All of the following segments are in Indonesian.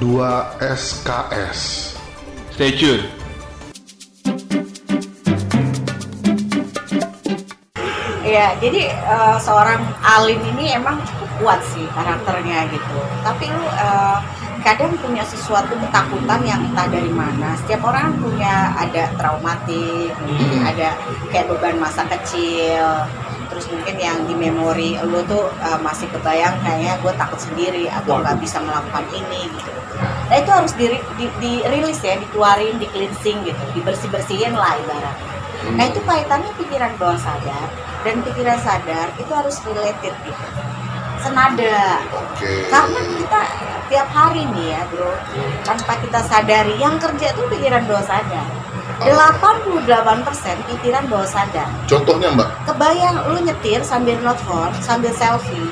2 SKS. Stay tune. Iya, jadi eh, seorang alim ini emang cukup kuat sih karakternya gitu. Tapi lu eh, kadang punya sesuatu ketakutan yang entah dari mana. Setiap orang punya ada traumatik, mungkin Hmm. ada kayak beban masa kecil. Terus mungkin yang di memori lu tuh eh, masih kebayang kayaknya gue takut sendiri atau nggak bisa melakukan ini gitu. Nah itu harus di, di, dirilis ya, dikeluarin, di cleansing gitu, dibersih bersihin lah ibaratnya. Nah itu kaitannya pikiran bawah sadar dan pikiran sadar itu harus related gitu, senada. Oke. Karena kita tiap hari nih ya bro, tanpa kita sadari yang kerja tuh pikiran bawah sadar. 88% pikiran bawah sadar. Contohnya Mbak, Kebayang lu nyetir sambil nelfon, sambil selfie,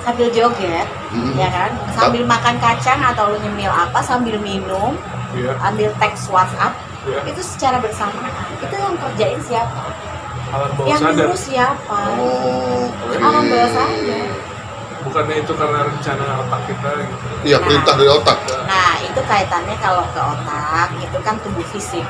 sambil joget, Hmm. ya kan? Sambil makan kacang atau lu nyemil apa, sambil minum, Iya. ambil teks WhatsApp, Iya. itu secara bersamaan. Itu yang kerjain siapa? Alam bawah yang sadar. ngurus siapa? Oh, oke. Alam bawah sadar. Bukannya itu karena rencana otak kita gitu. Iya, perintah dari otak. Nah, itu kaitannya kalau ke otak, itu kan tubuh fisik.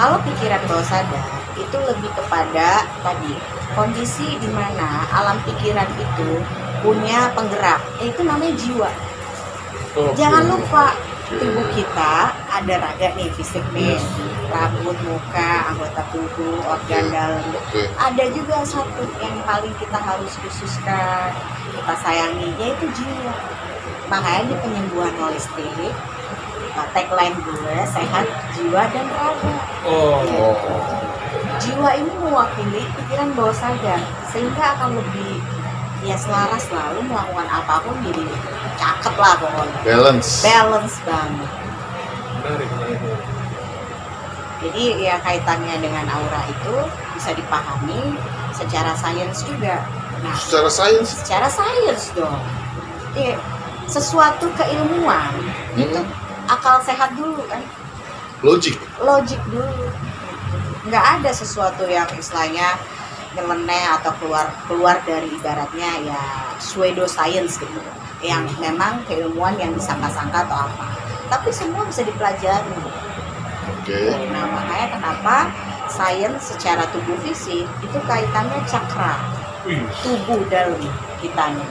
Kalau pikiran bawah sadar, itu lebih kepada tadi kondisi di mana alam pikiran itu punya penggerak, itu namanya jiwa. Oke. Jangan lupa tubuh kita ada raga nih fisik nih, rambut, muka, anggota tubuh, organ dalam. Oke. Ada juga satu yang paling kita harus khususkan, kita sayangi, yaitu jiwa. Makanya di penyembuhan holistik, tagline gue sehat jiwa dan raga. Oh. Oh. Jiwa ini mewakili pikiran bawah sadar, sehingga akan lebih ya selaras lalu melakukan apa pun jadi cakep lah pokoknya. Balance. Balance banget. Menarik, menarik. Jadi ya kaitannya dengan aura itu bisa dipahami secara sains juga. Nah, Secara sains. secara sains dong. Iya, sesuatu keilmuan itu Hmm. akal sehat dulu kan, Logik. logik dulu. Nggak ada sesuatu yang istilahnya nyeleneh atau keluar keluar dari ibaratnya ya pseudo science gitu, yang memang keilmuan yang disangka-sangka atau apa. Tapi semua bisa dipelajari. Oke. Nah makanya kenapa sains secara tubuh fisik itu kaitannya cakra tubuh dalam kita nih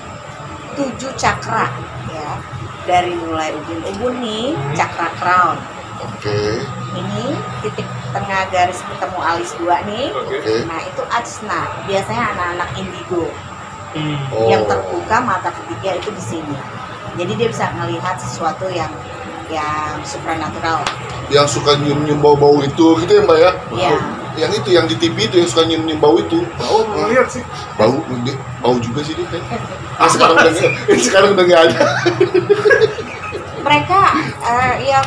tujuh cakra ya dari mulai ubun-ubun nih Hmm. cakra crown Oke. ini titik tengah garis ketemu alis dua nih. Oke. nah itu ajna biasanya anak-anak indigo Hmm. Oh. yang terbuka mata ketiga itu di sini jadi dia bisa melihat sesuatu yang yang supranatural Yang suka nyium-nyium bau-bau itu gitu ya Mbak ya? Iya. Yang itu yang di TV itu yang suka nyium-nyium bau itu. Oh, belum lihat sih. Bau, dia, bau juga sih dia. Ah, sekarang udah nggak- sekarang udah nggak ada. mereka eh, ya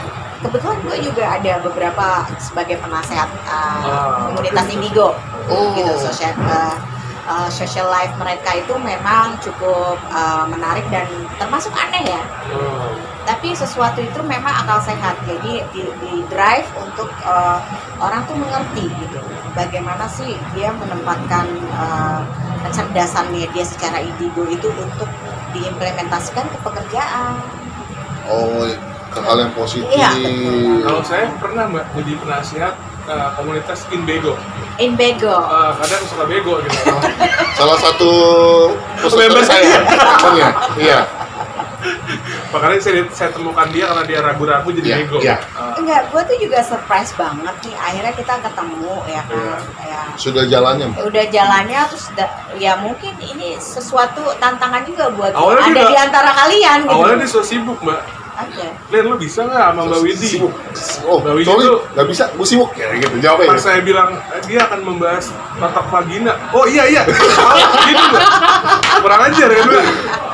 kebetulan gue juga ada beberapa sebagai penasehat eh, Ah. komunitas indigo Oh. gitu social eh, eh, social life mereka itu memang cukup eh, menarik dan termasuk aneh ya Oh. tapi sesuatu itu memang akal sehat jadi di, di drive untuk eh, orang tuh mengerti gitu bagaimana sih dia menempatkan eh, kecerdasannya dia secara indigo itu untuk diimplementasikan ke pekerjaan Oh, ke hal yang positif. Iya. Kalau saya pernah mbak jadi penasihat eh, komunitas Inbego. Inbego Eh, kadang suka bego gitu. Salah satu Member saya. Oh ya, iya. Makanya saya, saya temukan dia karena dia ragu-ragu jadi Iya, bego. iya. Eh, Enggak, gue tuh juga surprise banget nih. Akhirnya kita ketemu ya kan. Ya, Sudah jalannya Mbak. udah jalannya terus da- ya mungkin ini sesuatu tantangan juga buat Awalnya ada juga- di antara kalian gitu. awalnya dia so sibuk mbak. Ada. Len lu bisa nggak sama Mbak Widi? Sibuk. Oh, Mbak Widi sorry, tuh- nggak bisa, gue sibuk. Ya gitu, jawab Pas ya. saya bilang eh, dia akan membahas totok vagina. Oh iya iya. Oh, gitu mbak. Kurang ajar ya mbak.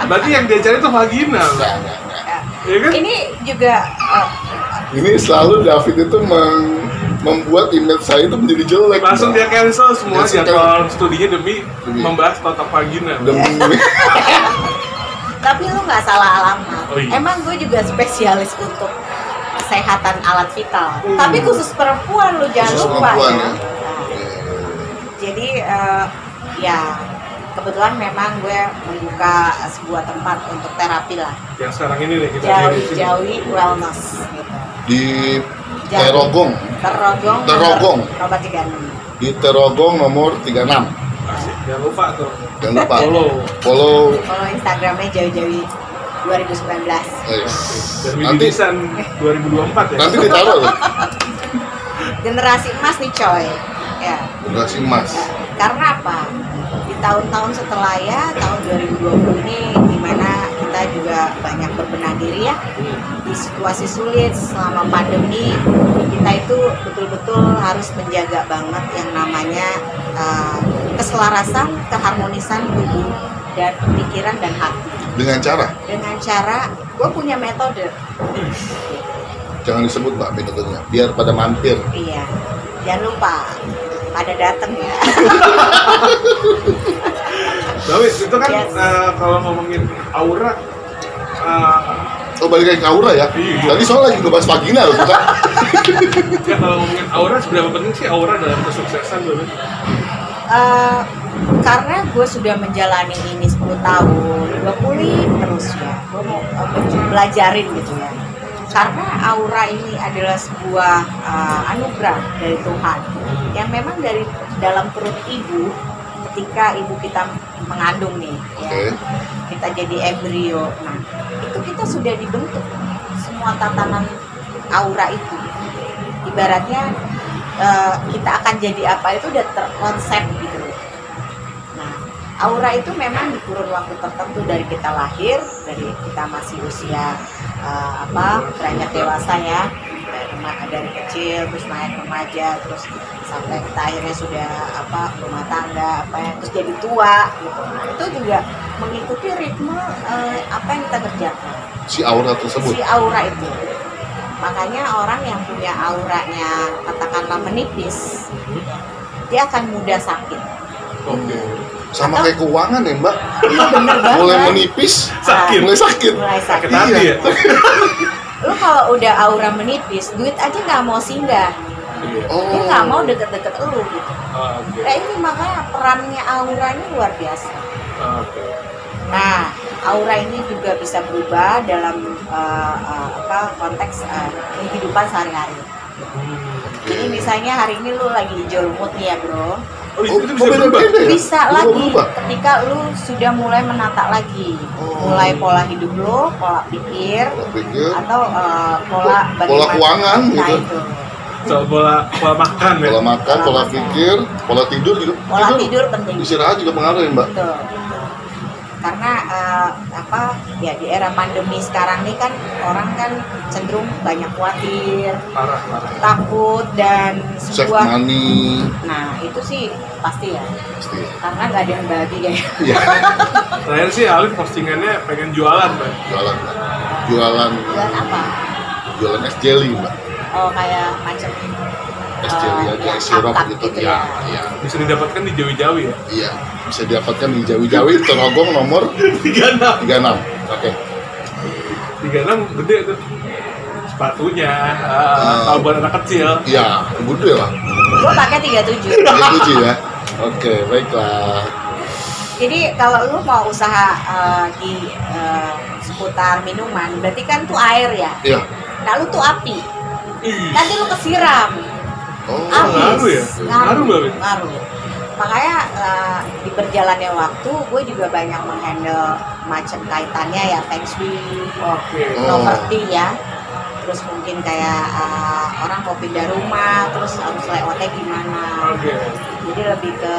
Berarti yang dia cari tuh vagina mbak. Nggak, nggak, nggak. Ya. Iya kan? Ini juga eh, Ini selalu David itu meng- membuat image saya itu menjadi jelek. Langsung dia cancel semua jadwal studinya demi Demi. membahas totok vagina. Demi tapi lu nggak salah alamat. Oh, iya. Emang gue juga spesialis untuk kesehatan alat vital. Hmm. Tapi khusus perempuan lu jangan Khusus lupa perempuan, ya. ya. Jadi eh, ya kebetulan memang gue membuka sebuah tempat untuk terapi lah Yang sekarang ini nih kita sini. Jawi Wellness gitu. Di. Terogong, Terogong. Terogong. Nomor 36. di Terogong nomor 36. Jangan lupa tuh. Jangan lupa Follow. follow Follow Instagramnya Jawi Jawi 2019. yes. Dan Widi nanti Desain 2024 ya. nanti ditaruh loh Generasi emas nih coy. Ya. generasi emas. Karena apa? Di tahun-tahun setelah ya tahun 2020 ini di mana kita juga banyak berbenah diri ya di situasi sulit selama pandemi kita itu betul-betul harus menjaga banget yang namanya uh, keselarasan, keharmonisan tubuh dan pikiran dan hati. Dengan cara Dengan cara gue punya metode, jangan disebut mbak metodenya, biar pada mampir. iya. Jangan lupa pada datang ya. Tapi itu kan Yes. eh, kalau ngomongin aura eh, Oh balik lagi ke aura ya. Iya. Tadi soal lagi ngebahas vagina loh kita. ya kalau ngomongin aura seberapa penting sih aura dalam kesuksesan dulu? Eh, karena gue sudah menjalani ini 10 tahun, gue pulih terus ya. Gue mau eh, belajarin gitu ya. Karena aura ini adalah sebuah eh, anugerah dari Tuhan yang memang dari dalam perut ibu ketika ibu kita mengandung nih ya kita jadi embrio nah itu kita sudah dibentuk semua tatanan aura itu ibaratnya eh, kita akan jadi apa itu udah terkonsep gitu. Nah aura itu memang di kurun waktu tertentu dari kita lahir dari kita masih usia eh, apa beranjak dewasa ya. Dari, kecil terus naik remaja terus sampai kita akhirnya sudah apa rumah tangga apa ya terus jadi tua gitu. Nah, itu juga mengikuti ritme eh, apa yang kita kerjakan. Si aura tersebut. si aura itu makanya orang yang punya auranya katakanlah menipis dia akan mudah sakit Oke. Sama Atau- kayak keuangan ya mbak. iya bener banget Mulai menipis, Sakit. mulai sakit. mulai Sakit sakit hati Iya. ya. lu kalau udah aura menipis duit aja nggak mau singgah Iya. Oh. dia nggak mau deket-deket lu gitu Ah, Oke. nah ini makanya perannya aura ini luar biasa Ah, Oke. Nah, aura ini juga bisa berubah dalam uh, uh, apa konteks uh, kehidupan sehari-hari. Jadi misalnya hari ini lu lagi hijau lumut nih ya bro, Oh, itu, Oh, itu oh, bisa berubah. beda-beda ya? bisa Berubah- lagi berubah? ketika lu sudah mulai menata lagi, Oh. mulai pola hidup lu, pola pikir, Pola pikir, atau uh, pola Pola keuangan Nah, gitu. itu. Soal pola pola makan ya. pola makan, Pola pola pikir, pola tidur juga. Pola tidur penting. Istirahat juga pengaruh ya mbak. Betul. Karena eh, apa ya di era pandemi sekarang ini kan orang kan cenderung banyak khawatir, Parah, parah. takut dan Save sebuah money, nah itu sih pasti ya pasti. karena nggak ada yang bahagia Iya. Terakhir sih Alif postingannya pengen jualan, Mbak. Jualan, mbak. jualan, buat apa jualan es jelly mbak. oh kayak macam Es jelly eh, aja, ya, es sirup gitu. gitu ya, ya. iya. Bisa didapatkan di Jawi-Jawi ya. Iya, bisa didapatkan di Jawi-Jawi Terogong nomor 36. 36. Oke. 36 gede tuh. Sepatunya, ah, Ah. kalau buat anak kecil. Iya, gede lah. gue pakai 37 Tiga tujuh ya. Oke, baiklah. jadi kalau lu mau usaha eh, di eh, seputar minuman berarti kan tuh air ya Iya. nah lu tuh api nanti lu kesiram Oh, ngaruh ya? Ngaruh, Mbak Win? ngaruh makanya eh, di berjalannya waktu gue juga banyak menghandle macam kaitannya ya feng shui Oke. Oh. properti ya terus mungkin kayak eh, orang mau pindah rumah terus harus layoutnya gimana Oke. jadi lebih ke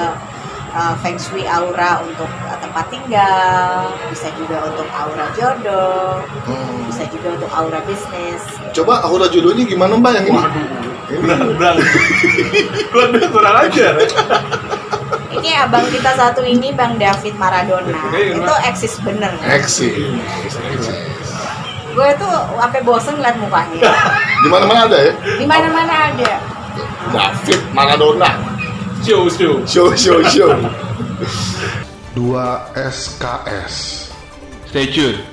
eh, feng shui aura untuk eh, tempat tinggal bisa juga untuk aura jodoh Hmm. bisa juga untuk aura bisnis Coba aura jodohnya gimana mbak yang ini? Waduh, banget. Waduh, kurang ajar. ya. Ini abang kita satu ini Bang David Maradona. Itu eksis bener. Eksis. Gue tuh sampai bosen ngeliat mukanya. Di mana-mana ada ya? Di mana-mana ada. David Maradona. Show, show. Show, show, show. 2 SKS Stay tune.